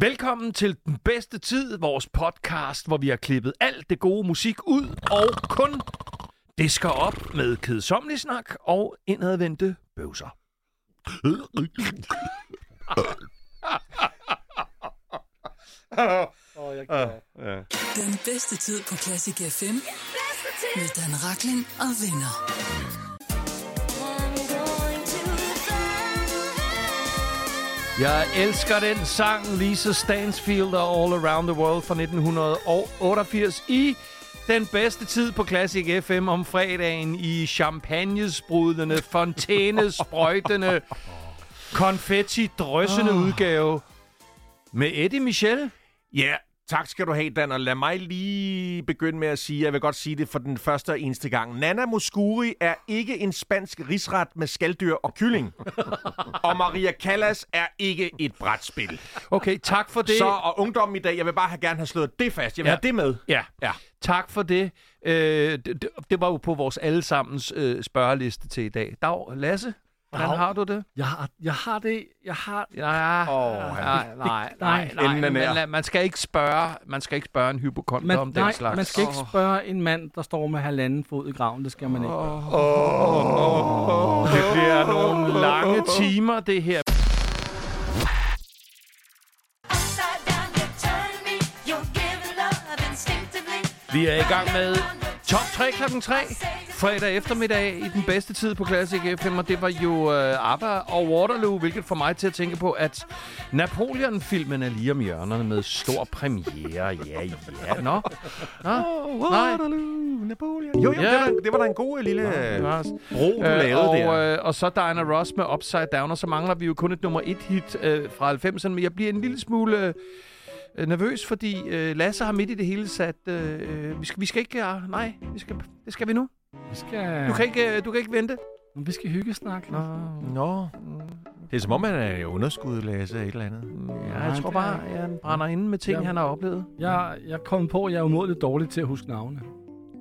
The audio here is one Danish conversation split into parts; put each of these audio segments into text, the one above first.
Velkommen til den bedste tid, vores podcast, hvor vi har klippet alt det gode musik ud og kun disker op med kedsomlig snak og indadvendte bøvser. Oh, jeg kan. Den bedste tid på Classic FM med Dan Rakling og venner. Jeg elsker den sang, Lisa Stansfield og All Around the World fra 1988 i den bedste tid på Classic FM om fredagen i champagnesprudende, fontænesprøjtende, konfetti-drøssende oh. udgave med Eddie Michel. Ja, tak skal du have, Dan. Og lad mig lige begynde med at sige, jeg vil godt sige det for den første og eneste gang. Nana Muscuri er ikke en spansk risret med skalddyr og kylling. og Maria Callas er ikke et brætspil. Okay, tak for det. Så og ungdommen i dag, jeg vil bare have, gerne have slået det fast. Jeg vil Ja. have det med. Ja, Ja. tak for det. Øh, det, det. Det var jo på vores allesammens øh, spørgeliste til i dag. Dag, Lasse, hvordan har du det? Jeg har, jeg har det, jeg har... Ja, Åh, nej, nej, nej, nej. Nær. Men, lad- man skal ikke spørge, man skal ikke spørge en hypokonter Man, om den nej, slags. man skal ikke spørge en mand, der står med halvanden fod i graven. Det skal man ikke. Det bliver nogle lange timer, det her. Vi er i gang med Top 3 klokken 3. Fredag eftermiddag i den bedste tid på Classic FM, og det var jo uh, ABBA og Waterloo, hvilket får mig til at tænke på, at Napoleon-filmen er lige om hjørnerne med stor premiere. Ja, ja. Nå, Nå. nej. Napoleon. Jo, jo, Ja. det, var, det var da en god lille øh, Nå, bro, du Øh, lavede og, der. øh, og så Diana Ross med Upside Down, og så mangler vi jo kun et nummer et hit øh, fra 90'erne, men jeg bliver en lille smule øh, nervøs, fordi øh, Lasse har midt i det hele sat... Øh, vi, skal, vi skal ikke... Uh, nej, vi skal, det skal vi nu. Vi skal, Du kan ikke, øh, du kan ikke vente. vi skal hygge snakke. Nå, Nå. Det er som om, man er i underskud, Lasse, et eller andet. ja, jeg tror bare, jeg brænder inde med ting, Ja. han har oplevet. Jeg, jeg kom på, at jeg er umådeligt dårlig til at huske navne.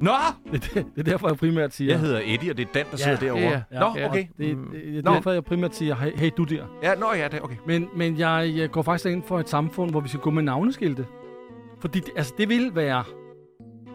Nå! Det, er det, det er derfor, jeg primært siger... Jeg hedder Eddie, og det er Dan, der sidder derovre. ja, Ja, Nå, ja, okay. Det, Mm. det, det er Nå. derfor, jeg primært siger, hey, hey du der. Ja, nå ja, det, okay. Men, men jeg, jeg går faktisk ind for et samfund, hvor vi skal gå med navneskilte. Fordi det, altså, det vil være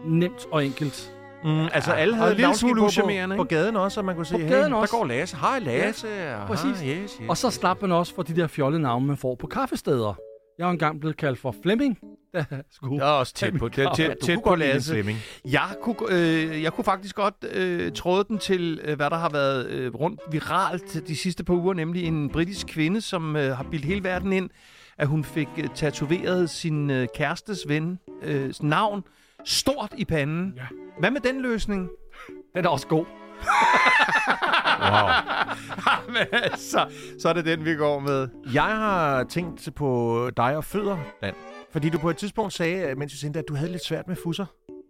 nemt og enkelt. Mm, altså, Ja, alle havde en lille smule på, på, gaden også, og man kunne se, hey, der også. går Lasse. Hej, Lasse. Ja, præcis. Ah, yes, yes. Og så slap man også for de der fjollede navne, man får på kaffesteder. Jeg er jo engang blevet kaldt for Flemming. Jeg skulle. Jeg er også tæt på, tæt, tæt, tæt på Lasse. Flemming. Jeg kunne, øh, jeg kunne faktisk godt øh, tråde den til, øh, hvad der har været øh, rundt viralt de sidste par uger, nemlig en britisk kvinde, som øh, har bildt hele verden ind, at hun fik øh, tatoveret sin øh, kærestes ven øh, navn stort i panden. Ja. Hvad med den løsning? Den er også god. Wow. Men altså, så er det den, vi går med. Jeg har tænkt på dig og fødder, Dan. Fordi du på et tidspunkt sagde, mens vi sendte, at du havde lidt svært med fusser.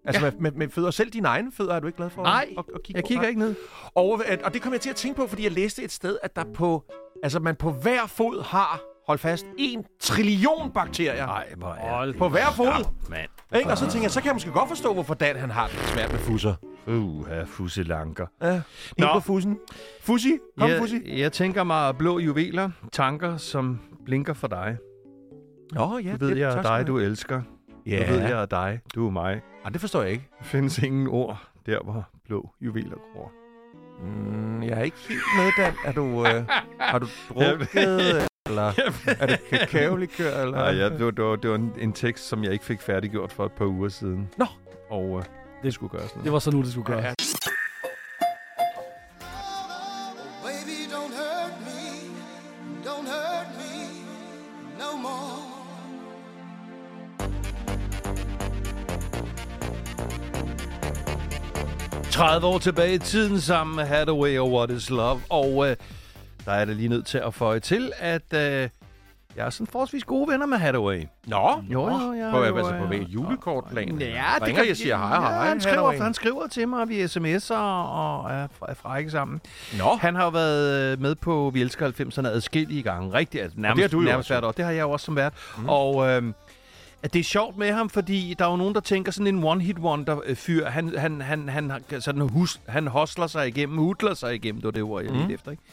Altså Ja. ja. med, med, med fødder. Selv dine egne fødder er du ikke glad for Nej, at, at kigge Jeg på? kigger ikke ned. Og, og det kom jeg til at tænke på, fordi jeg læste et sted, at der på, altså man på hver fod har, hold fast, en trillion bakterier. Nej, hvor er På hver fod. mand. Ikke? Og så tænker jeg, så kan jeg måske godt forstå, hvorfor Dan han har det svært med fusser. Uh, her fusselanker. Ja, Nå. På fussen. Fussi, kom jeg, Fussi. jeg tænker mig blå juveler, tanker, som blinker for dig. Nå, ja. Du ved, det, jeg er dig, du du elsker. have. Du Ja, ved, jeg er dig, du er mig. Ah, det forstår jeg ikke. Der findes ingen ord der, hvor blå juveler gror. Mm, jeg er ikke helt med, Dan. Er du, øh, har du drukket, eller er det kakaolikør, eller? Nej, ja, det, var, det, var, det var en, en tekst, som jeg ikke fik færdiggjort for et par uger siden. Nå. Og øh, det skulle gøres noget. Det var så nu, det skulle gøres. Ja. Baby, don't hurt me, don't hurt me no more. 30 år tilbage i tiden sammen med Hathaway og What is Love. Og øh, der er det lige nødt til at føje til, at øh, jeg er sådan forholdsvis gode venner med Hathaway. Nå, Jo, jo, jeg på, har altså jo, på hvad, julekortplan? Ja, det Ringer, kan jeg siger hej, hej. Ja, han, skriver, Hathaway. han skriver til mig, og vi sms'er og er, er frække sammen. Nå, Han har jo været øh, med på Vi Elsker 90'erne adskillige gange. Rigtig, altså nærmest, det har du jo nærmest hvert år. Det har jeg jo også som vært. Mm. Og øh, at det er sjovt med ham, fordi der er jo nogen, der tænker sådan en one-hit wonder-fyr. Han, han, han, han, sådan hus, han hostler sig igennem, hudler sig igennem, det var det ord, jeg mm. lidt efter. Ikke?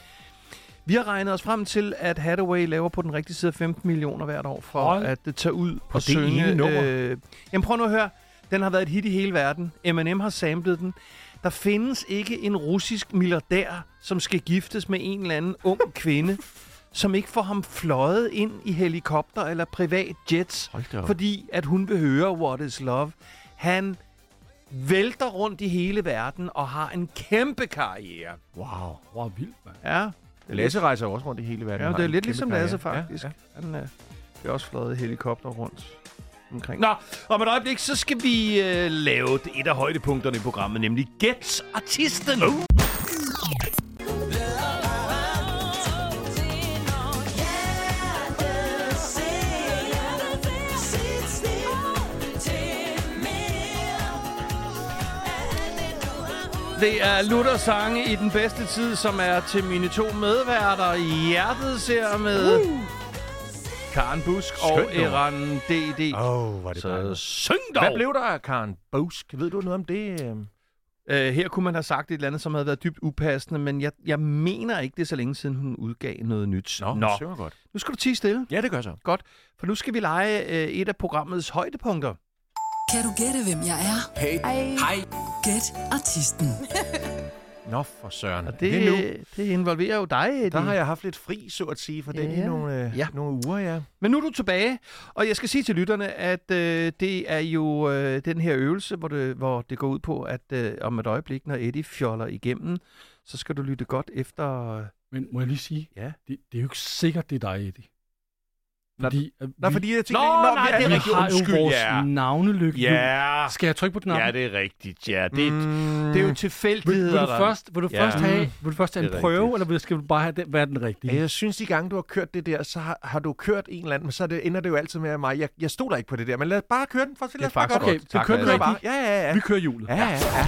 Vi har regnet os frem til, at Hathaway laver på den rigtige side 15 millioner hvert år for Hold. at det tage ud og, det synge. ene nummer? Øh, jamen prøv nu at høre. Den har været et hit i hele verden. Eminem har samlet den. Der findes ikke en russisk milliardær, som skal giftes med en eller anden ung kvinde, som ikke får ham fløjet ind i helikopter eller privat jets, fordi at hun vil høre What is Love. Han vælter rundt i hele verden og har en kæmpe karriere. Wow. Wow, vildt, mand. Ja, Lasse rejser jo også rundt i hele verden. ja det er lidt ligesom. Lasse, faktisk. Ja, Ja, Han øh, bliver også fløjet helikopter rundt omkring. Nå, om et øjeblik, så skal vi øh, lave et af højdepunkterne i programmet, nemlig Gæt Artisten. Uh. Det er Luther sange i den bedste tid, som er til mine to medværter. Hjertet ser med uh. Karen Busk og Skønt nummer. Eran D.D. Åh, oh, var det Så bare syng dog! Hvad blev der af Karen Bosk? Ved du noget om det? øh? Øh, her kunne man have sagt et eller andet, som havde været dybt upassende, men jeg, jeg mener ikke, det er så længe siden, hun udgav noget nyt. Nå, Nå. Synger godt. nu skal du tige stille. Ja, det gør så. Godt, for nu skal vi lege øh, et af programmets højdepunkter. Kan du gætte, hvem jeg er? Hej. Hej. Gæt artisten. Nå, for søren. Og det, det nu. det involverer jo dig, Eddie. Der har jeg haft lidt fri, så at sige, for den i Ja. nogle, øh, Ja. ja. nogle uger, ja. Men nu er du tilbage, og jeg skal sige til lytterne, at øh, det er jo øh, den her øvelse, hvor det, hvor det går ud på, at øh, om et øjeblik, når Eddie fjoller igennem, så skal du lytte godt efter... Øh, Men må jeg lige sige, ja. det, det er jo ikke sikkert, det er dig, Eddie. Fordi, Nå, vi, fordi jeg tænkte... Nå, Nå, nej, vi det er rigtigt. har jo Undskyld, vores ja. navnelykke. Ja, Skal jeg trykke på knappen? ja, det er rigtigt, ja. Det, Mm. det er jo Vil, vil, tilfældigheder, du først, vil du Ja. først have, vil du først have en er prøve, rigtigt. eller vil- skal du bare have den, være den rigtige? Ja, jeg synes, de gange, du har kørt det der, så har, har du kørt en eller anden, men så er det, ender det jo altid med mig. Jeg, jeg stoler ikke på det der, men lad bare køre den. For, lad os bare faktisk gøre Okay, så kører den rigtige. Ja, ja, ja. Vi kører hjulet. Ja, ja, ja.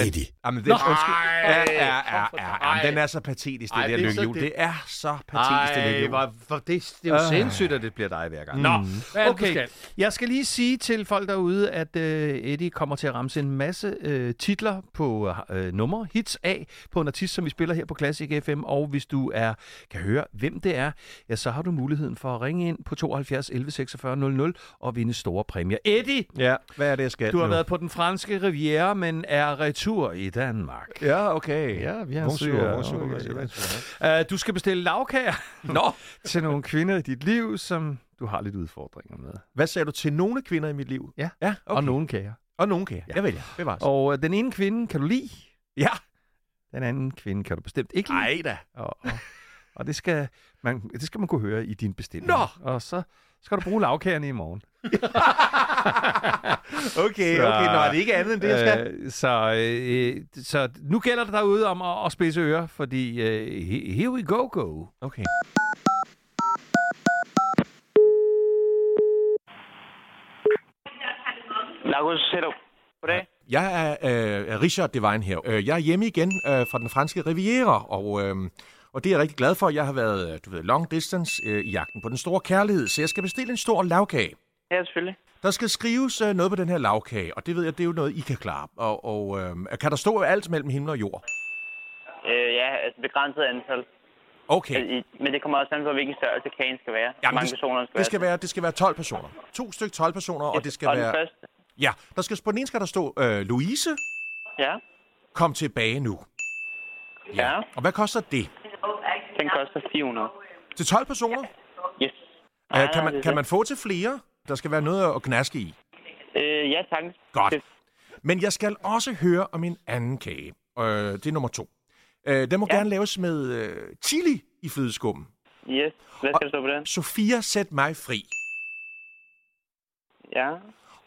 Amen, amen, den, undskyld. Ja, ja, ja, ja, ja. Den er så patetisk, det Ej, der det er det- Det er så patetisk, det Ej, lykkehjul. hvor, for det, det er jo Øh. sindssygt, at det bliver dig hver gang. Nå, Hvad er det, du okay. skal? Jeg skal lige sige til folk derude, at øh, Eddie kommer til at ramse en masse øh, titler på øh, numre, hits af, på en artist, som vi spiller her på Classic FM. Og hvis du er kan høre, hvem det er, ja, så har du muligheden for at ringe ind på 72 11 46 00 og vinde store præmier. Eddie, Ja, hvad er det, jeg skal du har nu? været på den franske riviera, men er retur i Danmark. Ja, okay. Ja, vi har Bonjour, søger. bonjour, Okay, bonjour, ja. Uh, du skal bestille lavkager Nå, til nogle kvinder i dit liv, som du har lidt udfordringer med. hvad sagde du til nogle kvinder i mit liv? Ja, ja Okay. Og nogle kager. og nogen kan jeg. Ja. Jeg vil ja. Bevares. Og uh, den ene kvinde kan du lide, Ja. den anden kvinde kan du bestemt ikke lide. Ej da. Og, og, og det, skal man, det skal man kunne høre i din bestilling. Nå! Og så skal du bruge lavkagerne i morgen. Okay, Så- okay. Nå, er det ikke andet end det, jeg skal? Øh, så, øh, så nu gælder det derude om at, at spidse ører, fordi øh, he- here we go, go. Okay. Lagos Setup. Goddag. Jeg er øh, Richard Devine her. Øh, Jeg er hjemme igen øh, fra den franske Riviera, og, øh, og det er jeg rigtig glad for. Jeg har været øh, du ved, long distance øh, i jagten på den store kærlighed, så jeg skal bestille en stor lavkage. Ja, selvfølgelig. Der skal skrives øh, noget på den her lavkage, og det ved jeg, det er jo noget, I kan klare. Og, og øh, kan der stå alt mellem himmel og jord? Øh, ja, altså begrænset antal. Okay. I- Men det kommer også an på, hvilken størrelse kagen skal være. Jamen, mange det, personer skal det skal være. det skal være 12 personer. To stykker 12 personer, og det skal og være... første. Ja, der skal, på den ene skal der stå, øh, Louise, Ja. kom tilbage nu. Ja. Og hvad koster det? Den koster 400. Til 12 personer? Yes. Nej, kan, man, kan man få til flere? Der skal være noget at gnaske i. Øh, ja, tak. Godt. Men jeg skal også høre om en anden kage. Øh, det er nummer to. Øh, den må Ja. gerne laves med øh, chili i flødeskummen. Yes. Hvad skal der stå på den? Sofia, sæt mig fri. Ja.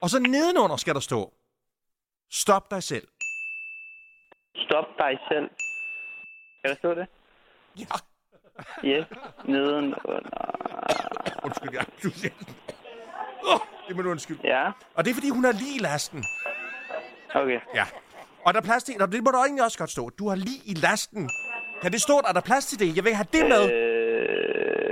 Og så nedenunder skal der stå, stop dig selv. Stop dig selv. Skal der stå det? Ja. Yes. Neden under. Undskyld, jeg du siger oh, det må du undskylde. Ja. Og det er, fordi hun har lige i lasten. Okay. Ja. Og der er plads til, og det må du egentlig også godt stå. Du har lige i lasten. Kan det stå, der er plads til det? Jeg vil have det med. Øh,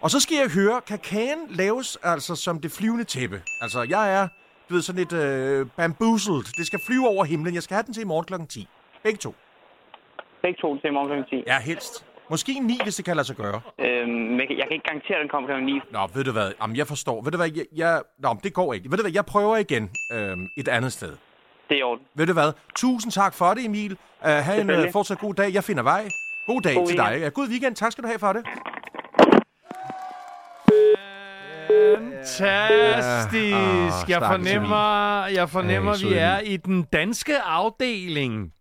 Og så skal jeg høre, kan kagen laves altså som det flyvende tæppe? Altså, jeg er du ved, sådan et øh, bamboozled. Det skal flyve over himlen. Jeg skal have den til i morgen klokken 10. Begge to. Begge to til morgen kl. 10. Ja, helst. Måske 9, hvis det kan lade sig gøre. Øhm, men jeg kan jeg kan ikke garantere, at den kommer kl. 9. Nå, ved du hvad? Jamen, jeg forstår. Ved du hvad? Jeg, jeg... Nå, men det går ikke. Ved du hvad? Jeg prøver igen øhm, et andet sted. Det er i orden. Ved du hvad? Tusind tak for det, Emil. Uh, ha' en uh, Selvfølgelig. fortsat god dag. Jeg finder vej. God dag God til weekend. dig. Ja, god weekend. Tak skal du have for det. Fantastisk. Ja. Åh, Jeg stakkels fornemmer, jeg fornemmer, Ej, vi søde er i den danske afdeling.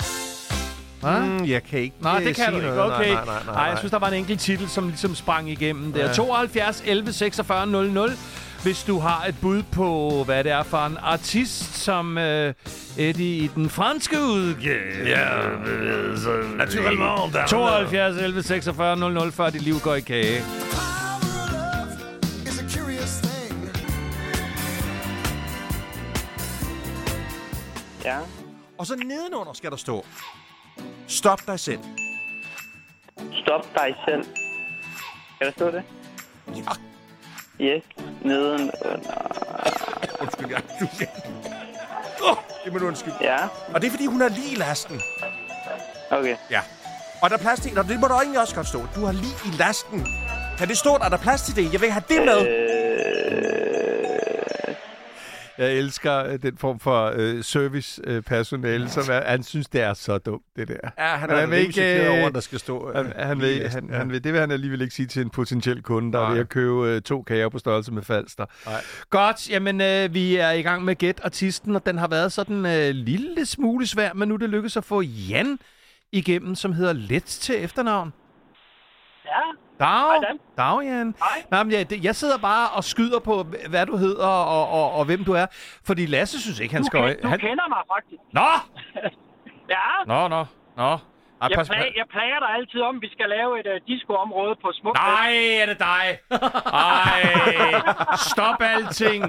Hva? Mm, jeg kan ikke Nej, øh, det kan sige du ikke. noget. Okay. Nej, nej, nej, nej, jeg synes, der var en enkelt titel, som ligesom sprang igennem der. Ja. 72 11 46 00. Hvis du har et bud på, hvad det er for en artist, som øh, Eddie i den franske udgave. Ja, så... Naturellement, der er 72 11 46 00, før dit liv går i kage. Ja. Og så nedenunder skal der stå. Stop dig selv. Stop dig selv. Kan der stå det? Ja. Yes. Neden under. Undskyld, jeg du oh, Det må du undskylde. Ja. Og det er, fordi hun er lige i lasten. Okay. Ja. Og der er plads til... Og det må du egentlig også godt stå. Du har lige i lasten. Kan det stå, der er plads til det? Jeg vil have det med. Jeg elsker øh, den form for øh, servicepersonale, som er, han synes, det er så dumt, det der. Ja, han er han rimelig ikke, øh, over, der skal stå... Han, øh, han, i vil, han, han vil, det vil han alligevel ikke sige til en potentiel kunde, der er Nej. ved at købe øh, to kager på størrelse med falster. Nej. Godt, jamen øh, vi er i gang med Gæt Artisten, og den har været sådan øh, lille smule svær, men nu er det lykkedes at få Jan igennem, som hedder Let til efternavn. Ja, Dag, dag Jan. Hej. Nej, men jeg, jeg sidder bare og skyder på, hvad du hedder og, og, og hvem du er. Fordi Lasse synes ikke, han du, skal... ken, du han... kender mig faktisk. Nå! Ja, Nå, nå, nå. Ej, jeg, pas, plag, jeg plager dig altid om, at vi skal lave et uh, discoområde på Smuk. Nej, er det dig? Ej, stop alting.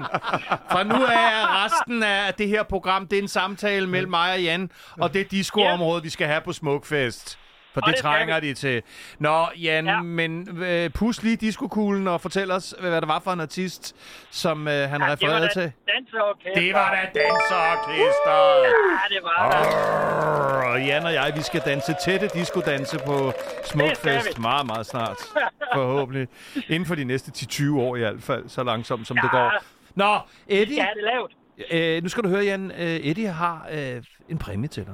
Fra nu af er resten af det her program, det er en samtale mellem mig og Jan, og det discoområde, vi skal have på Smukfest. For det det trænger de til. Nå, Jan, ja. Ja. men øh, pus lige diskokuglen og fortæl os, hvad det var for en artist, som øh, han det var refererede da til. danseorkester. Det var da danserorkestret. Ja, det var det. Og Jan og jeg, vi skal danse tætte discodanse på Smukfest meget, meget snart. Forhåbentlig. Inden for de næste 10-20 år i hvert fald, så langsomt som det Ja. går. Nå, Vi Eddie, skal have det lavet. øh, nu skal du høre, Jan. Øh, Eddie har øh, en præmie til dig.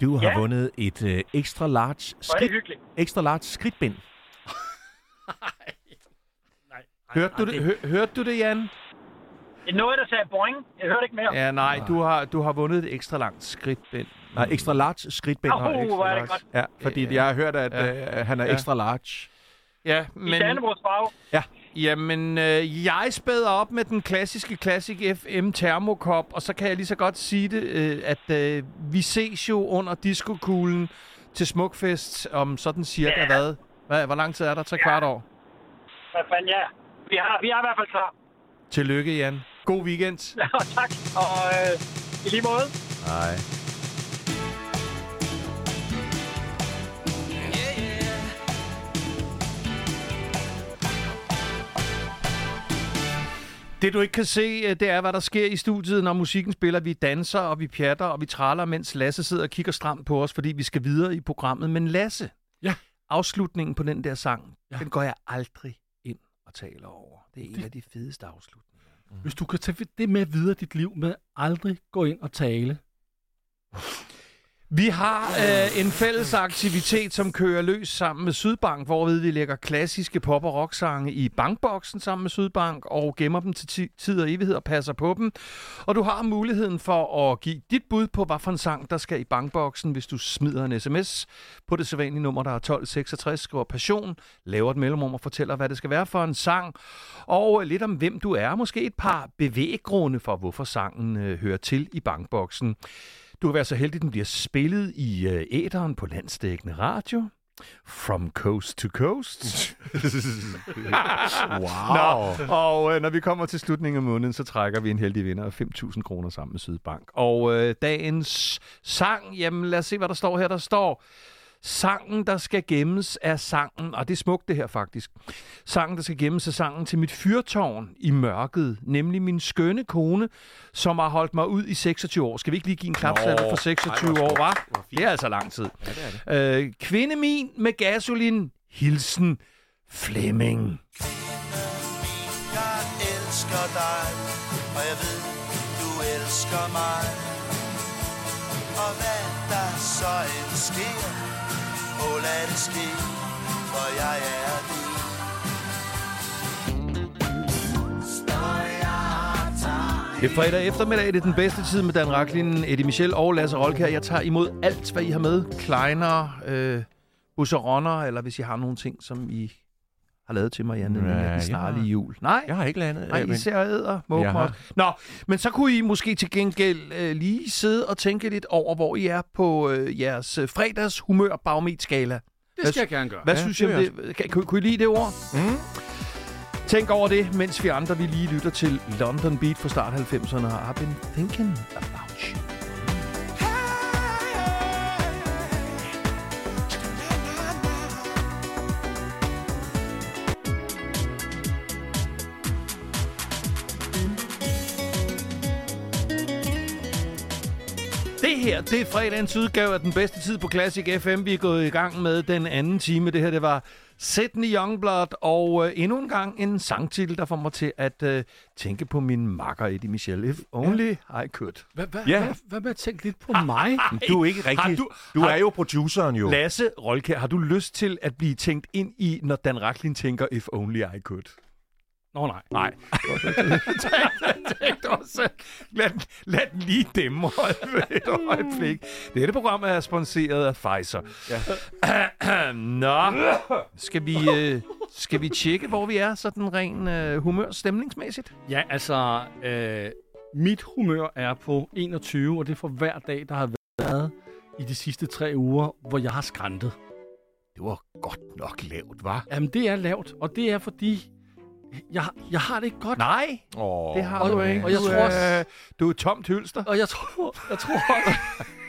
Du har Ja. vundet et øh, extra large skridt, extra large skridtbind. Hørte du det, hør, hørte du det, Jan? Det er noget, der sagde boing. Jeg hørte ikke mere. Ja, nej, du har, du har vundet et ekstra langt skridtbind. Nej, extra large skridtbind. Extra hvor er det large. godt. Ja, fordi Ja. jeg har hørt, at Ja. øh, han er Ja. extra large. Ja, I men... Dannebrogs farve. Jamen, øh, jeg spæder op med den klassiske Classic FM termokop, og så kan jeg lige så godt sige det, øh, at øh, vi ses jo under diskokuglen til Smukfest om sådan cirka Ja. hvad? hvad? Hvor lang tid er der? Tre kvart år? Hvad fanden, ja. Vi har, vi har i hvert fald klar. Tillykke, Jan. God weekend. Ja, tak. Og øh, i lige måde. Hej. Det du ikke kan se, øh, det er, hvad der sker i studiet, når musikken spiller. Vi danser, og vi pjatter, og vi traller, mens Lasse sidder og kigger stramt på os, fordi vi skal videre i programmet. Men Lasse, Ja. afslutningen på den der sang, Ja. den går jeg aldrig ind og taler over. Det er en af de fedeste afslutninger. Hvis du kan tage det med videre dit liv, med aldrig gå ind og tale. Vi har øh, en fælles aktivitet, som kører løs sammen med Sydbank, hvorved vi lægger klassiske pop- og rocksange i bankboksen sammen med Sydbank og gemmer dem til ti- tid og evighed og passer på dem. Og du har muligheden for at give dit bud på, hvad for en sang, der skal i bankboksen, hvis du smider en sms på det sædvanlige nummer, der er 1266, skriver passion, laver et mellemrum og fortæller, hvad det skal være for en sang, og øh, lidt om, hvem du er. Måske et par bevæggrunde for, hvorfor sangen øh, hører til i bankboksen. Du kan være så heldig, at den bliver spillet i øh, æderen på landsdækkende radio. From coast to coast. Wow. Nå, og øh, når vi kommer til slutningen af måneden, så trækker vi en heldig vinder af 5.000 kroner sammen med Sydbank. Og øh, dagens sang, jamen lad os se, hvad der står her. Der står, Sangen, der skal gemmes, er sangen, og det er smukt det her faktisk. Sangen, der skal gemmes, er sangen til mit fyrtårn i mørket, nemlig min skønne kone, som har holdt mig ud i 26 år. Skal vi ikke lige give en klapsalve for 26 år, var? Det er altså lang tid. Ja, det er det. Øh, kvinde min med gasolin, hilsen Flemming. Jeg elsker dig, og jeg ved, du elsker mig. Og hvad der så end sker, må lade det ske, for jeg er din. Det er fredag eftermiddag, det er den bedste tid med Dan Raklin, Eddie Michel og Lasse Rolkær. Jeg tager imod alt, hvad I har med. Kleiner, øh, busseroner, eller hvis I har nogle ting, som I har lavet til mig i anledning Ja, den snarlige har- jul. Nej, Jeg har ikke landet. Nej, I men- ser æder, har. Nå, men så kunne I måske til gengæld øh, lige sidde og tænke lidt over, hvor I er på øh, jeres øh, fredags humør barometskala. Det skal jeg gerne gøre. Hvad Ja, synes I det om vil det? Kan, kunne, kunne I lide det ord? Mm. Tænk over det, mens vi andre vi lige lytter til London Beat fra start 90'erne. I've been thinking about Det her, det er fredagens udgave af den bedste tid på Classic FM. Vi er gået i gang med den anden time. Det her, det var Sydney Youngblood, og øh, endnu en gang en sangtitel, der får mig til at øh, tænke på min makker Eddie Michel. If only I could. Hvad, hvad, Ja. hvad, hvad med at tænke lidt på mig? Du er ikke rigtig... Har Du, du- er jo produceren jo. Lasse Rolkær, har du lyst til at blive tænkt ind i, når Dan Racklin tænker, if only I could? Nå nej. Nej. Tænk også. Lad, den- lad den lige dæmme et øjeblik. Dette program er sponsoreret af Pfizer. Ja. Nå, skal vi, øh, skal vi tjekke, hvor vi er, sådan ren øh, humør stemningsmæssigt? Ja, altså, øh, mit humør er på 21, og det er for hver dag, der har været i de sidste tre uger, hvor jeg har skræntet. Det var godt nok lavt, var? Jamen, det er lavt, og det er fordi, jeg, jeg har det ikke godt. Nej, Oh, det har Og- du ikke. og jeg du, tror er, også- du er tomt hylster. Og jeg tror, jeg tror også,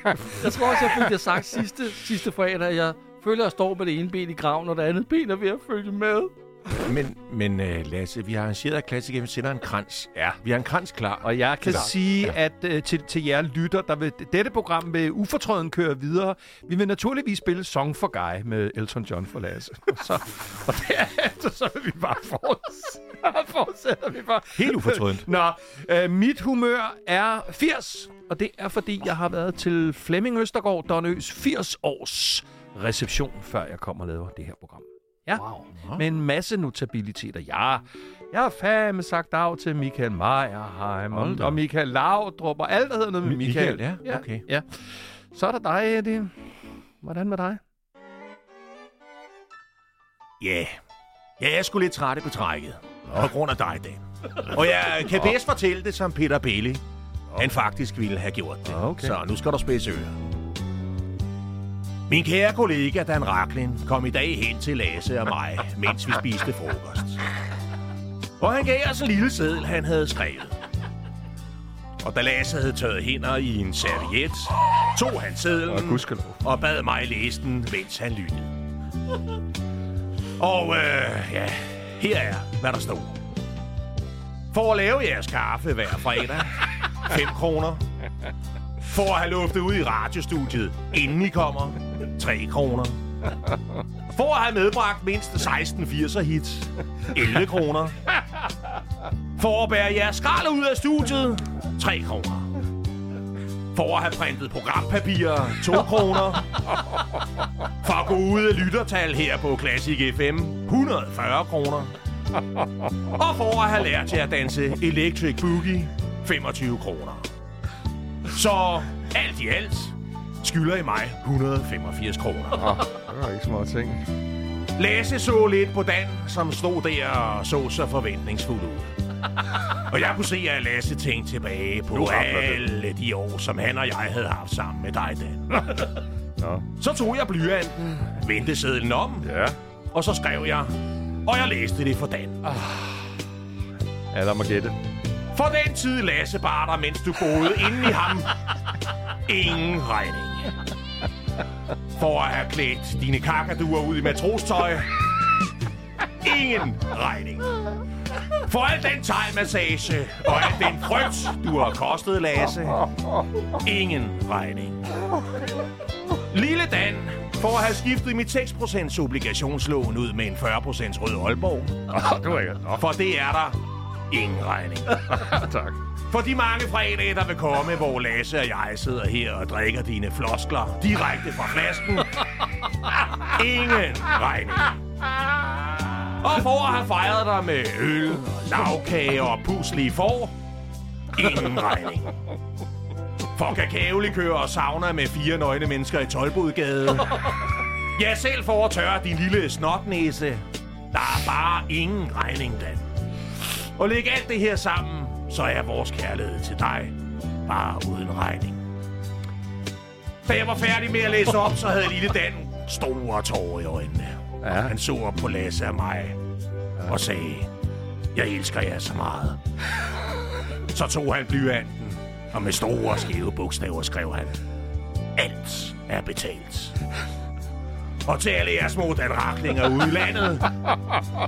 jeg tror også, jeg fik det sagt sidste, sidste fredag, at jeg føler, at jeg står med det ene ben i graven, og det andet ben er ved at følge med. Men, men uh, Lasse, vi har arrangeret, at Classic FM sender en krans. Ja. Vi har en krans klar. Og jeg kan Klart. sige, ja. at øh, til, til jer lytter, der vil dette program vil ufortrøden køre videre. Vi vil naturligvis spille Song for Guy med Elton John for Lasse. Og, så, og derefter så vil vi bare fortsætte. fortsætter vi bare. Helt ufortrødent. Nå, øh, mit humør er 80, og det er fordi, jeg har været til Flemming Østergaard Donøs 80 års reception, før jeg kommer og laver det her program. Ja, Wow. med en masse notabiliteter. Ja, jeg har fandme sagt af til Michael Meyerheim og, og Michael Laudrup og alt, der hedder noget med Mi- Michael. Michael, ja, okay. Ja. Så er der dig, Eddie. Hvordan med dig? Ja. Yeah. Ja, jeg er sgu lidt træt i betrækket. På grund af dig, Dan. Og jeg kan bedst fortælle det, som Peter Bailey. Han faktisk ville have gjort det. Okay. Så nu skal du spidse ører. Min kære kollega Dan Raklin kom i dag hen til Lasse og mig, mens vi spiste frokost. Og han gav os en lille seddel, han havde skrevet. Og da Lasse havde tørret hænder i en serviet, tog han sedlen og bad mig læse den, mens han lyttede. Og øh, ja, her er, hvad der står. For at lave jeres kaffe hver fredag, 5 kroner. For at have luftet ud i radiostudiet, inden I kommer, 3 kroner. For at have medbragt mindst 1680'er hits, 11 kroner. For at bære jeres skrald ud af studiet, 3 kroner. For at have printet programpapirer, 2 kroner. For at gå ud af lyttertal her på Classic FM, 140 kroner. Og for at have lært jer at danse Electric Boogie, 25 kroner. Så alt i alt skylder I mig 185 kroner. Det var ikke små ting. Lasse så lidt på Dan, som stod der og så så forventningsfuld ud. Og jeg kunne se, at Lasse tænkte tilbage på alle de år, som han og jeg havde haft sammen med dig, Dan. Nå. Så tog jeg blyanten, vendte sedlen om, Ja. og så skrev jeg, og jeg læste det for Dan. Ja, lad mig gætte. For den tid Lasse bar dig, mens du boede inde i ham. Ingen regning. for at have klædt dine kakaduer ud i matrostøj. Ingen regning. For al den thai-massage og al den frygt, du har kostet, Lasse. Ingen regning. Lille Dan, for at have skiftet mit 6% obligationslån ud med en 40% rød Aalborg. For det er der ingen regning. tak. For de mange fredage, der vil komme, hvor Lasse og jeg sidder her og drikker dine floskler direkte fra flasken. Ingen regning. Og for at have fejret dig med øl, lavkage og puslige får. Ingen regning. For kakaolikør og sauna med fire nøgne mennesker i Tolbodgade. Ja, selv for at tørre din lille snotnæse. Der er bare ingen regning, Dan. Og læg alt det her sammen, så er vores kærlighed til dig bare uden regning. Da jeg var færdig med at læse op, så havde lille Dan store tårer i øjnene. Ja. Han så op på Lasse og mig og sagde, jeg elsker jer så meget. Så tog han blyanten, og med store skæve bogstaver skrev han, alt er betalt. Og til alle jer små danraklinger ude i landet,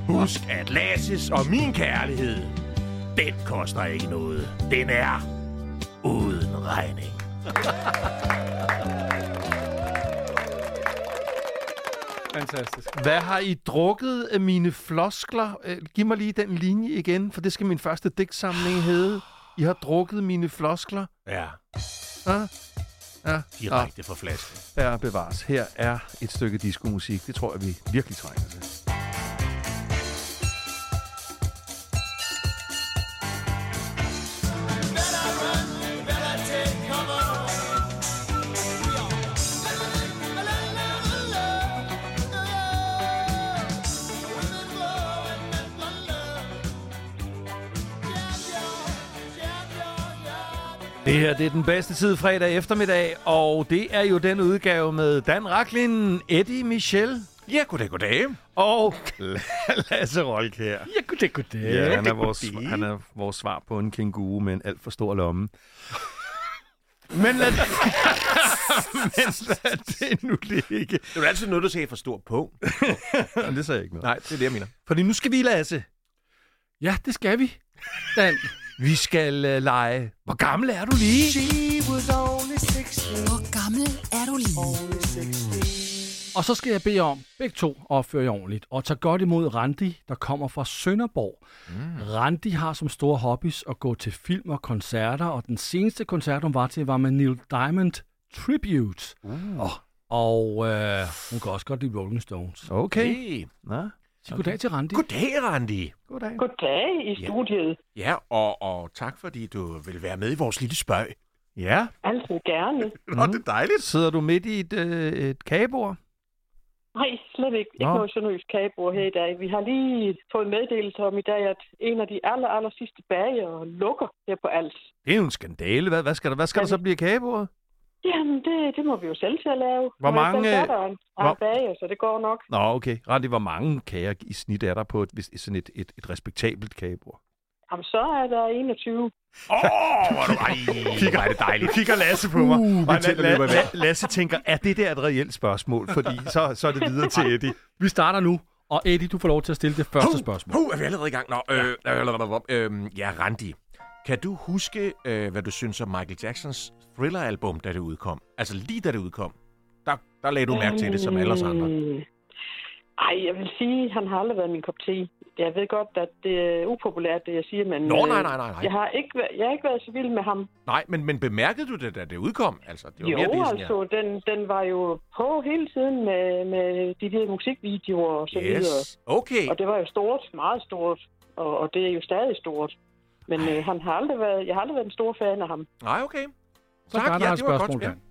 husk at Lasses og min kærlighed, den koster ikke noget. Den er uden regning. Fantastisk. Hvad har I drukket af mine floskler? Øh, Giv mig lige den linje igen, for det skal min første digtsamling hedde. I har drukket mine floskler. Ja, Ja, ja. direkte fra flasken. Ja, bevares. Her er et stykke diskomusik. Det tror jeg, vi virkelig trænger til. Det her det er den bedste tid fredag eftermiddag, og det er jo den udgave med Dan Raklin, Eddie Michel Ja, goddag, goddag. og Lasse Rolk her. Ja, goddag, goddag. Ja, han er, vores, han er vores svar på en kænguru med en alt for stor lomme. Men lad, men lad det nu ligge. Det er altid noget, du sagde for stor på. Det sagde jeg ikke noget. Nej, det er det, jeg mener. Fordi nu skal vi, Lasse. Ja, det skal vi. Dan, Vi skal uh, lege. Hvor gammel er du lige? Hvor gammel er du lige? og så skal jeg bede om begge to opføre jer ordentligt, og tage godt imod Randi, der kommer fra Sønderborg. Mm. Randi har som store hobbies at gå til film og koncerter, og den seneste koncert, hun var til, var med Neil Diamond Tribute. Uh. Og, og øh, hun kan også godt lide Rolling Stones. Okay. Nå. Så goddag til Randi. Goddag, Randi. Goddag. Goddag i studiet. Ja, og, og tak fordi du vil være med i vores lille spøg. Ja. Altid gerne. Nå, det er dejligt. Sidder du midt i et, øh, et kagebord? Nej, slet ikke. Ikke Nå. noget sønderjysk kagebord her i dag. Vi har lige fået meddelelse om i dag, at en af de aller, aller sidste bager lukker her på Als. Det er jo en skandale. Hvad, hvad skal der, hvad skal der så blive kagebordet? Jamen, det, det må vi jo selv til at lave. Hvor mange, øh, er en hvor- bager, så det går nok. Nå, okay. Randi, hvor mange kager i snit er der på et, hvis- sådan et, et, et respektabelt kagebord? Jamen, så er der 21. Åh, oh, hvor er du... Ej, hvor er det dejligt. Kigger Lasse på mig. Uh, og La- La- La- Lasse tænker, er det der et reelt spørgsmål? Fordi så, så er det videre til Eddie. Vi starter nu, og Eddie, du får lov til at stille det første spørgsmål. Puh, er vi allerede i gang? Nå, øh, øh, øh, øh, ja, Randi. Kan du huske, øh, hvad du synes om Michael Jacksons Thriller-album, da det udkom? Altså lige da det udkom. Der, der lagde du mærke til det, som alle os andre. Mm. Ej, jeg vil sige, han har aldrig været min kop te. Jeg ved godt, at det er upopulært, det jeg siger, men... Nå, øh, nej, nej, nej, nej. Jeg har ikke, væ- jeg har ikke været så vild med ham. Nej, men, men bemærkede du det, da det udkom? Altså, det var Jo, mere det, sådan, altså, den, den var jo på hele tiden med, med de der musikvideoer og så ja. videre. Yes, okay. Og det var jo stort, meget stort, og, og det er jo stadig stort. Men øh, han har aldrig været, jeg har aldrig været en stor fan af ham. Nej, okay. Så Tak, ja, et det var godt. Dan.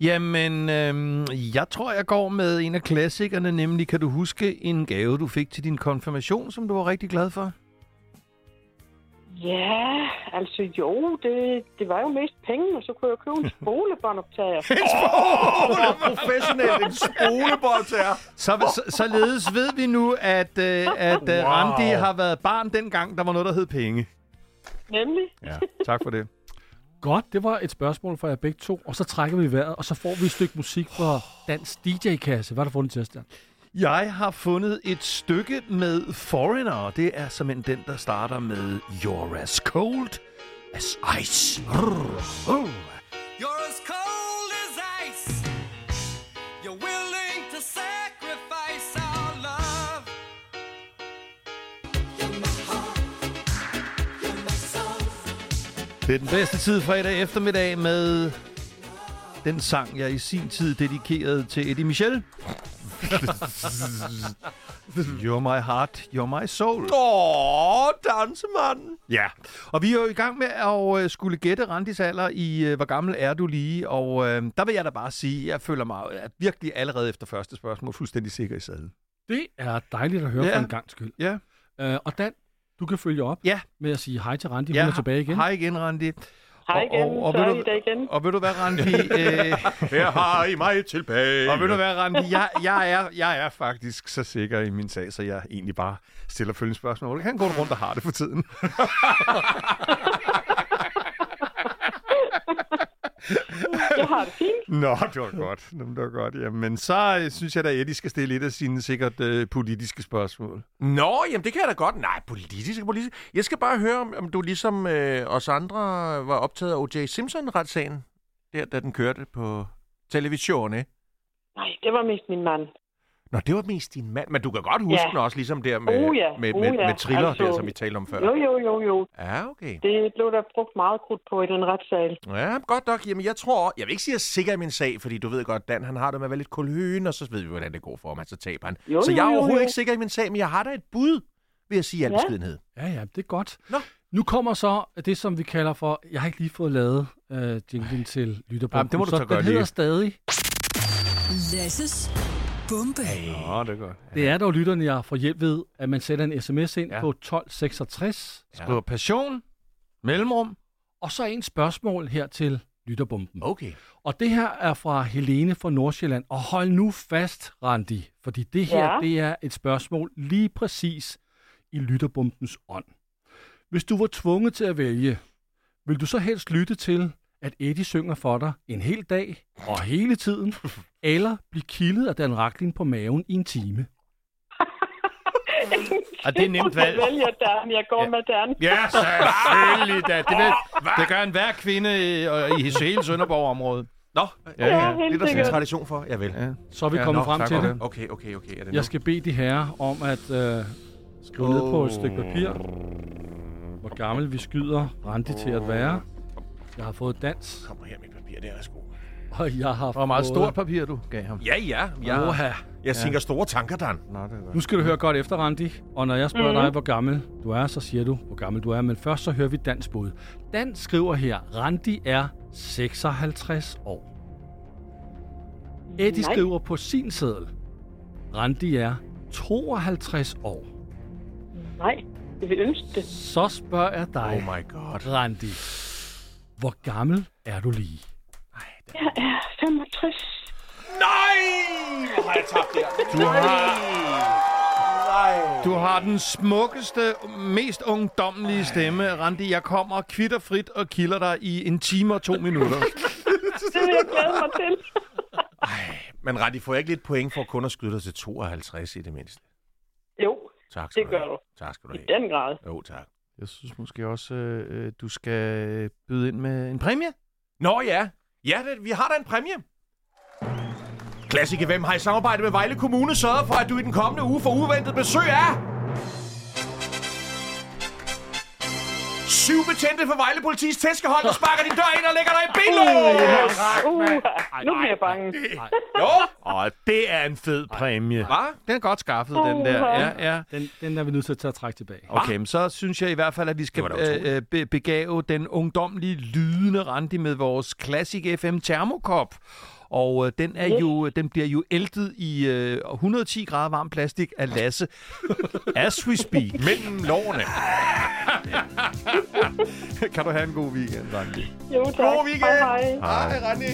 Jamen, øhm, jeg tror, jeg går med en af klassikerne, nemlig, kan du huske en gave, du fik til din konfirmation, som du var rigtig glad for? Ja, altså jo, det, det var jo mest penge, og så kunne jeg købe en spolebåndoptager. Professionelt, en spolebåndtager. Så, så, således ved vi nu, at, øh, at øh, Wow. Randi har været barn dengang, der var noget, der hed penge. Nemlig. Ja, tak for det. Godt, det var et spørgsmål fra jer begge to, og så trækker vi vejret, og så får vi et stykke musik fra Dans DJ-kasse. Hvad har du fundet til os der? Jeg har fundet et stykke med Foreigner. Det er simpelthen den, der starter med You're as cold as ice. Brrr. Oh. You're as cold as ice. You're willing to sacrifice our love. Det er den bedste tid fredag eftermiddag med den sang, jeg i sin tid dedikerede til Eddie Michel. you're my heart, you're my soul. Åh, dansemanden. Ja, og vi er jo i gang med at øh, skulle gætte Randis alder i, øh, hvor gammel er du lige? Og øh, der vil jeg da bare sige, jeg føler mig øh, virkelig allerede efter første spørgsmål fuldstændig sikker i sadlen. Det er dejligt at høre Ja. for en gang skyld. Ja. Øh, og Dan, du kan følge op Ja. med at sige hej til Randi. Ja, Hun er tilbage igen. Hej igen, Randi. Hej igen, Og- og- og så er du- I der igen. Og ved du hvad, Randi? øh, Her har I mig tilbage. og ved du hvad, Randi? Jeg, jeg, er, jeg er faktisk så sikker i min sag, så jeg egentlig bare stiller følgende spørgsmål. Kan gå rundt og har det for tiden. Jeg har det fint. Nå, det var godt. Nå, det var godt. Jamen, så øh, synes jeg da, at Eddie skal stille et af sine sikkert øh, politiske spørgsmål. Nå, jamen det kan jeg da godt. Nej, politisk, politisk. Jeg skal bare høre, om, om du ligesom øh, os andre var optaget af O.J. Simpson-retssagen, der, da den kørte på television, ikke? Nej, det var mest min mand. Nå, det var mest din mand. Men du kan godt huske Ja. den også, ligesom der med, Oh ja, med, oh med, ja. med thriller, Altså- der, som vi talte om før. Jo, jo, jo, jo. Ja, okay. Det blev der brugt meget krudt på i den retssal. Ja, godt nok. Jamen, jeg tror... Jeg vil ikke sige, at jeg er sikker i min sag, fordi du ved godt, Dan han har det med at være lidt kulhøen, og så ved vi, hvordan det går for ham, så taber han. Jo, så jo, jeg er jo, overhovedet jo. ikke sikker i min sag, men jeg har da et bud, vil jeg sige i al Ja. beskedenhed. Ja, ja, det er godt. Nå. Nu kommer så det, som vi kalder for... Jeg har ikke lige fået lavet øh, jinglen til lytterbomben. Jamen, det må du så så gøre den hedder lige. stadig. Lasses bombe. Nå, det er godt. Det er dog lytterne, jeg får hjælp ved, at man sætter en sms ind Ja. ja. på 1266, Skriver passion, mellemrum. og så en spørgsmål her til lytterbomben. Okay. Og det her er fra Helene fra Nordsjælland. Og hold nu fast, Randi, fordi det her Ja. det er et spørgsmål lige præcis i lytterbombens ånd. Hvis du var tvunget til at vælge, vil du så helst lytte til, at Eddie synger for dig en hel dag og hele tiden, eller blive kildet af Dan Raklin på maven i en time? Og det er nemt valg. Jeg vælger Dan. Jeg går med Dan. Ja, selvfølgelig da. Det, vil, det gør enhver kvinde øh, i hele Sønderborg-området. Nå, Ja, Ja, ja. det er der sådan en tradition for. Jeg vil. ja. Så er vi Ja, kommet nå, frem til det. Okay, okay, okay. Er det nu? Jeg skal bede de herrer om at øh, skrive ned på et stykke papir, hvor gammel vi skyder Randi til at være. Jeg har fået dans, Kommer her mit papir, der er sko. og jeg har Hvor meget fået... stort papir, du gav ham. Ja, ja. Jeg, Oha. jeg tænker store tanker, Dan. Nå, det er. Nu skal du høre godt efter, Randi. Og når jeg spørger mm. dig, hvor gammel du er, så siger du, hvor gammel du er. Men først så hører vi Dans bud. Dan skriver her, Randi er 56 år. Eddie Nej. skriver på sin seddel, Randi er 52 år. Nej, vil ønske det. Så spørger jeg dig, Oh my god. Randi, hvor gammel er du lige? Jeg er 65. Nej! Hvor har jeg tabt der? Du har, Nej. du har den smukkeste, mest ungdommelige stemme, Randi. Jeg kommer kvitterfrit og kilder dig i en time og to minutter. Det vil jeg glæde mig til. Men Randi, får jeg ikke lidt point for kun at skyde dig til 52 i det mindste? Jo, Tak skal det du gør have. du. Tak skal du I have. den grad. Jo, tak. Jeg synes måske også, øh, øh du skal øh, byde ind med en præmie. Nå ja. Ja, det, vi har da en præmie. Klassik FM har i samarbejde med Vejle Kommune sørget for, at du i den kommende uge får uventet besøg af... Syv betjente for Vejle Politis tæskehold, der sparker din dør ind og lægger dig i benlås! Uh, nu bliver jeg bange. Jo, Og det er en fed præmie. Hvad? Den er godt skaffet, den der. Ja, ja. Den, den er vi nødt til at tage træk tilbage. Okay, men så synes jeg i hvert fald, at vi skal øh, be- begave den ungdomlige lydende Randi med vores Classic FM termokop. Og øh, den, er jo, den bliver jo æltet i øh, 110 grader varm plastik af Lasse. As we speak. Mellem lårene. kan du have en god weekend, Randi? Jo, tak. God weekend. Hej, hej. Hej, Randi.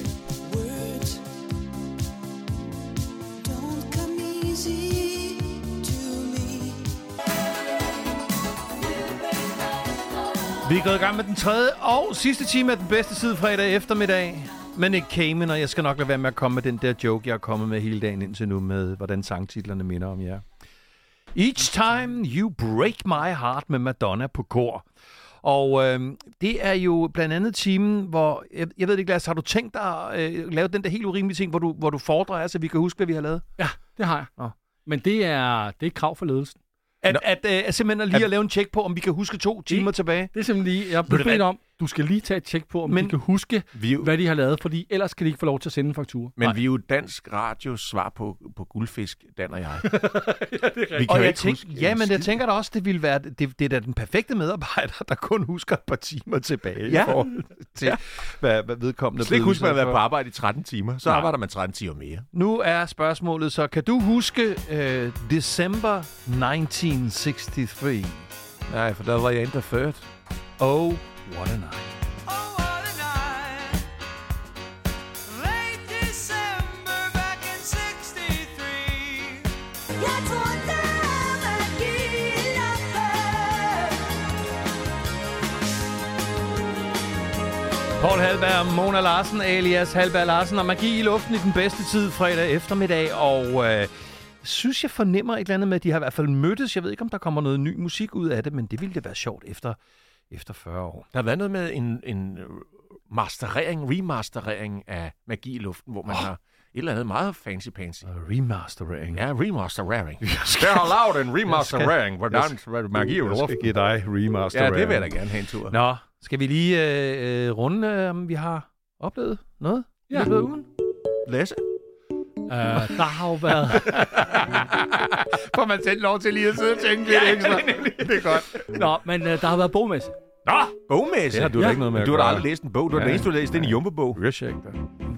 Vi er gået i gang med den tredje og sidste time af den bedste tid fredag eftermiddag. Men ikke Cayman, og jeg skal nok lade være med at komme med den der joke, jeg er kommet med hele dagen indtil nu, med hvordan sangtitlerne minder om jer. Each Time You Break My Heart med Madonna på kor. Og øh, det er jo blandt andet timen, hvor, jeg, jeg ved ikke, Lars, har du tænkt dig at øh, lave den der helt urimelige ting, hvor du, hvor du fordrer, så vi kan huske, hvad vi har lavet? Ja, det har jeg. Nå. Men det er, det er et krav for ledelsen. At, at, øh, at simpelthen lige at lave en tjek på, om vi kan huske to timer tilbage. Det er simpelthen lige, jeg er bedt om, du skal lige tage et tjek på, om Men- de kan huske, Vi, er jo- hvad de har lavet, fordi ellers kan de ikke få lov til at sende en faktura. men vi er jo dansk radios svar på, på guldfisk, Dan og jeg. vi kan Og jo jeg ikke tænk, huske ja, en men jeg tænker da også, det ville være, det, det er da den perfekte medarbejder, der kun husker et par timer tilbage Ja. i forhold til, Ja. hvad, hvad vedkommende Slet ikke huske, at man har været på arbejde i 13 timer. Så Nej. arbejder man 13 timer mere. Nu er spørgsmålet så, kan du huske øh, december 1963? Nej, for der var jeg endda født. Oh, what a night. Oh, what a night. Late December back in 63. Jeg tror, der var Paul Halberg, Mona Larsen, alias Halberg Larsen, og magi i luften i den bedste tid fredag eftermiddag, og øh, synes jeg fornemmer et eller andet med, at de har i hvert fald mødtes. Jeg ved ikke, om der kommer noget ny musik ud af det, men det ville det være sjovt efter, efter 40 år. Der har været noget med en, en øh, masterering, remasterering af Magi i luften, hvor man oh. har et eller andet meget fancy-pansy. Remastering. Ja, remastering. Der har lavet en remastering, hvordan Magi i Jeg skal luften. give dig remaster. Ja, det vil jeg da gerne have en tur. Nå, skal vi lige øh, øh, runde, øh, om vi har oplevet noget? Ja. I løbet af ugen? Lasse? Uh, der har jo været... Får man selv lov til lige at sidde og tænke lidt ekstra? det er godt. Nå, men uh, der har været bogmesse. Nå, bogmæssigt. Det har du da ikke noget med Du har da aldrig læst en bog. Du har Ja. ja. læst, du har læst en Jumbo-bog. Rishek,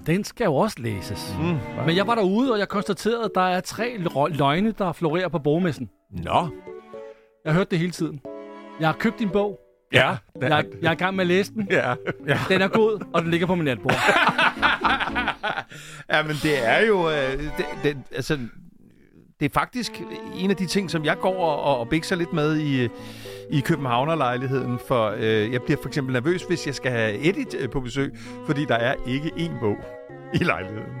Den skal jo også læses. Mm. Men jeg var derude, og jeg konstaterede, at der er tre lø- løgne, der florerer på bogmessen. Nå. Jeg har hørt det hele tiden. Jeg har købt din bog. Ja. Jeg, jeg er i gang med at læse den. Ja. Den er god, og den ligger på min natbord. Ja, men det er jo... Øh, det, det, altså, det er faktisk en af de ting, som jeg går og, og bikser lidt med i, i Københavnerlejligheden. For øh, jeg bliver for eksempel nervøs, hvis jeg skal have Edith øh, på besøg, fordi der er ikke én bog i lejligheden.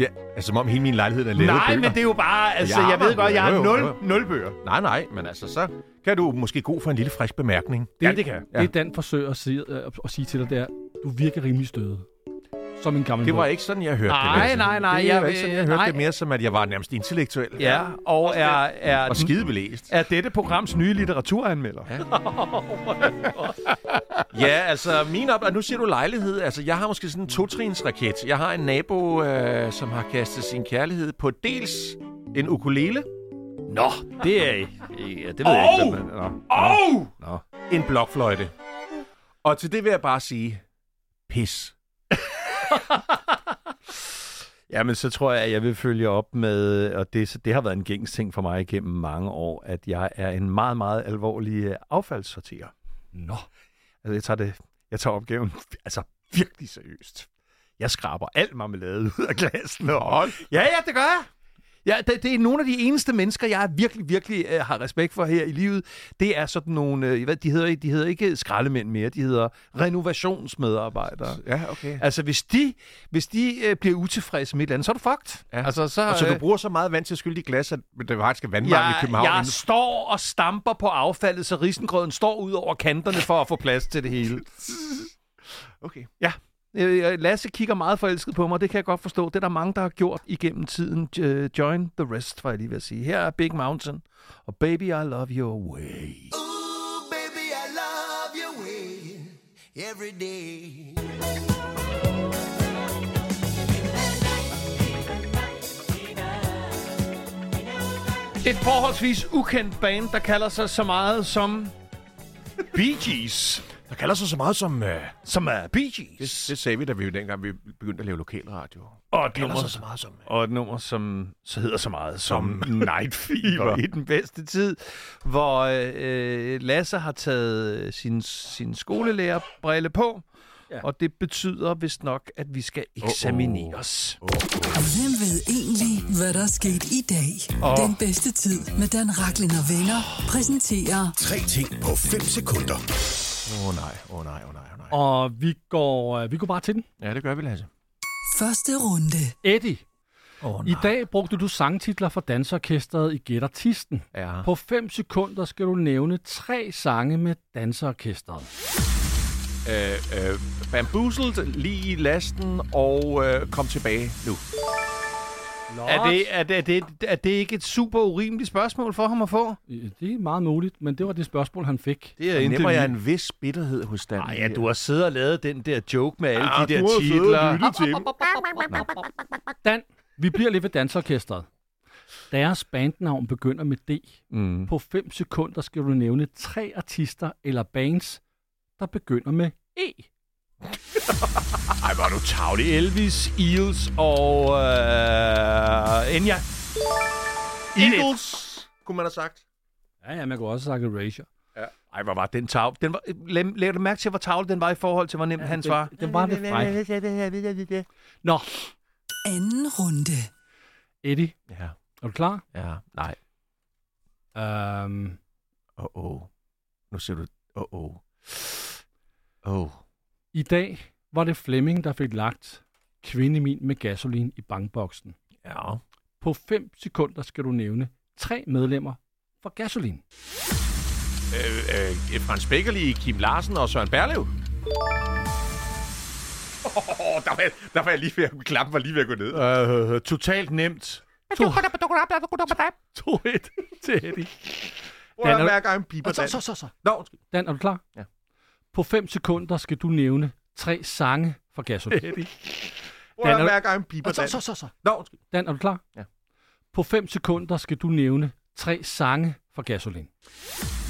ja. Altså, som om hele min lejlighed er lavet Nej, bøger. men det er jo bare... Altså, Ja, jeg ved godt, jeg har nul, nul bøger. Nej, nej, men altså, så kan du måske gå for en lille frisk bemærkning. Ja, det kan jeg. Det, Dan forsøger at sige, øh, at sige til dig, det er, du virker rimelig støde. Som en gammel Det var ikke sådan, jeg hørte Nej, det. Lasse. nej, nej, Det jeg var vil- ikke sådan, jeg hørte nej. det mere som, at jeg var nærmest intellektuel. Ja, og er, er, Og skide belæst. er dette programs nye litteraturanmelder. Ja. Ja, altså, min op... og Nu siger du lejlighed. Altså, jeg har måske sådan en totrinsraket. Jeg har en nabo, øh, som har kastet sin kærlighed på dels en ukulele Nå, det er... Ja, det ved jeg ikke, hvad man... Nå. og Nå. en blokfløjte. Og til det vil jeg bare sige, pis. Jamen, så tror jeg, at jeg vil følge op med, og det, det har været en gængs ting for mig igennem mange år, at jeg er en meget, meget alvorlig øh, affaldssorterer. Nå. Altså, jeg tager, det, jeg tager opgaven altså, virkelig seriøst. Jeg skraber alt marmelade ud af glasen. Og... Ja, ja, det gør jeg. Ja, det, det er nogle af de eneste mennesker, jeg virkelig, virkelig øh, har respekt for her i livet. Det er sådan nogle, øh, hvad, de, hedder, ikke- de hedder ikke skraldemænd mere, de hedder renovationsmedarbejdere. Ja, okay. Altså, hvis de, hvis de øh, bliver utilfredse med et eller andet, så er du fucked. Ja. Altså, så, Og så øh, du bruger så meget vand til at skylde de glas, at det faktisk er vandvarmt i jeg, København. jeg inden- står og stamper på affaldet, så risengrøden står ud over kanterne for at få plads til det hele. Okay. Øh, Lasse kigger meget forelsket på mig, det kan jeg godt forstå. Det er der mange, der har gjort igennem tiden. Øh, Join the rest, var jeg lige ved at sige. Her er Big Mountain, og Baby, I Love Your Way. Ooh, baby, I love your way every day. Et forholdsvis ukendt band, der kalder sig så meget som Bee Gees. Der kalder sig så meget som... Uh, Som er Bee det, Gees. det sagde vi, da vi dengang vi begyndte at lave lokalradio. Og et nummer, sig så meget som... og et nummer, som så hedder så meget som, Som- Night Fever i den bedste tid, hvor øh, Lasse har taget sin, sin skolelærerbrille på, ja. Og det betyder vist nok, at vi skal eksamineres. Oh, oh. Hvem ved egentlig, hvad der er sket i dag? Åh. Den bedste tid med Dan Raklin og venner præsenterer Tre ting på 5 sekunder. Åh oh, nej, åh oh, nej, åh oh, nej, åh oh, nej. Og vi går, øh, vi går bare til den. Ja, det gør vi, Lasse. Første runde. Eddie, oh, i dag brugte du sangtitler for dansorkestret i Gæt Artisten. Ja. På 5 sekunder skal du nævne tre sange med dansorkestret. Øh, øh, bamboozled, lige i lasten og øh, kom tilbage nu. Er det, er, det, er, det, er det ikke et super urimeligt spørgsmål for ham at få? Det er meget muligt, men det var det spørgsmål, han fik. Det er nemmer jeg en vis bitterhed hos Dan. Ej, ja, du har siddet og lavet den der joke med alle Ja, de der du har siddet og titler. lyttet til dem. Dan, vi bliver lidt ved dansorkestret. Deres bandnavn begynder med D. Mm. På 5 sekunder skal du nævne tre artister eller bands, der begynder med E. Ej, hvor er du tavlig. Elvis, Eels og øh, Enya. Eagles, kunne man have sagt. Ja, ja, man kunne også have sagt Erasure. Ej, hvor var den tav. Den var, læg, læg du mærke til, hvor tavlig den var i forhold til, hvor nemt ja, hans var? Det, det var lidt fræk. Nå, Anden runde. Eddie, Ja, er du klar? ja, nej. Øhm, Åh, oh, oh. Nu siger du, åh, oh, oh. Oh. I dag var det Flemming, der fik lagt kvindemin med gasolin i bankboksen. Ja. På 5 sekunder skal du nævne tre medlemmer for gasolin. Øh, øh, Frans Beckerli, Kim Larsen og Søren Berlev. Oh, der, var, jeg- der var jeg lige ved at klappe, var lige ved at gå ned. Øh, totalt nemt. 2-1 til Eddie. Prøv at Dan, er- hver gang piper Så, Dan. så, så, så. Nå, undskyld. Dan, er du klar? Ja. På 5 sekunder skal du nævne tre sange for gasolin. Prøv at er- hver gang piper så, Dan. så, så, så. Nå, undskyld. Dan, er du klar? Ja. På 5 sekunder skal du nævne tre sange for gasolin.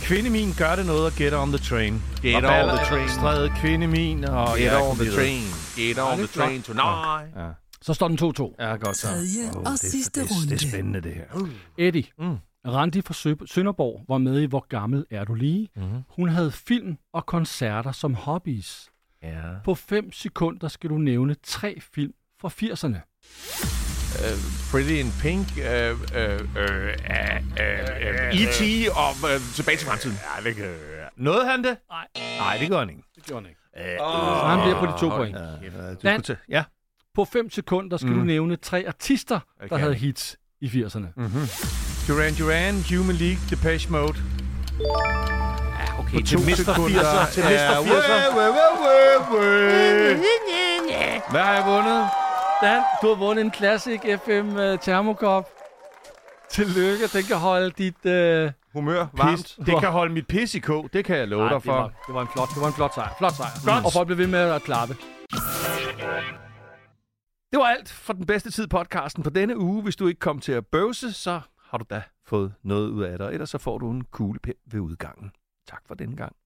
Kvindemin gør det noget at get on the train. Get og on the train. Stræde Kvindemin og... Get ja, on the train. Get on the train tonight. Ja. Så står den 2-2. Ja, godt så. Tredje og det, sidste det, runde. Det er spændende, det her. Eddie, Mm. Randi fra Sø- Sønderborg var med i Hvor gammel er du lige? Mhm. Hun havde film og koncerter som hobbies. Ja. På 5 sekunder skal du nævne tre film fra 80'erne. Uh, Pretty in Pink, uh, uh, uh, uh, uh, E.T. og uh, Tilbage til fremtiden. Ja, det kan... Nåede han det? Nej. Nej, det gør han ikke. Det gjorde han ikke. Oh, Så han bliver på de to point. Ja, du Dan. skulle til. Ja. På 5 sekunder skal Mm. du nævne tre artister, der Okay. havde hits i 80'erne. Duran Duran, Human League, Depeche Mode. Ja, okay. På to sekunder. Til Ja, Mr. 80'er. Hvad har jeg vundet? Dan, du har vundet en Classic FM uh, termokop. Tillykke, den kan holde dit... Uh... Humør, varmt. Pis. Det kan holde mit pis i kog. Det kan jeg love dig det, for. var, det var en flot, det var en flot sejr. Flot sejr. Godt. Og folk blev ved med at klappe. Det var alt for den bedste tid podcasten på denne uge. Hvis du ikke kom til at bøvse, så har du da fået noget ud af det. Ellers så får du en kuglepen ved udgangen. Tak for denne gang.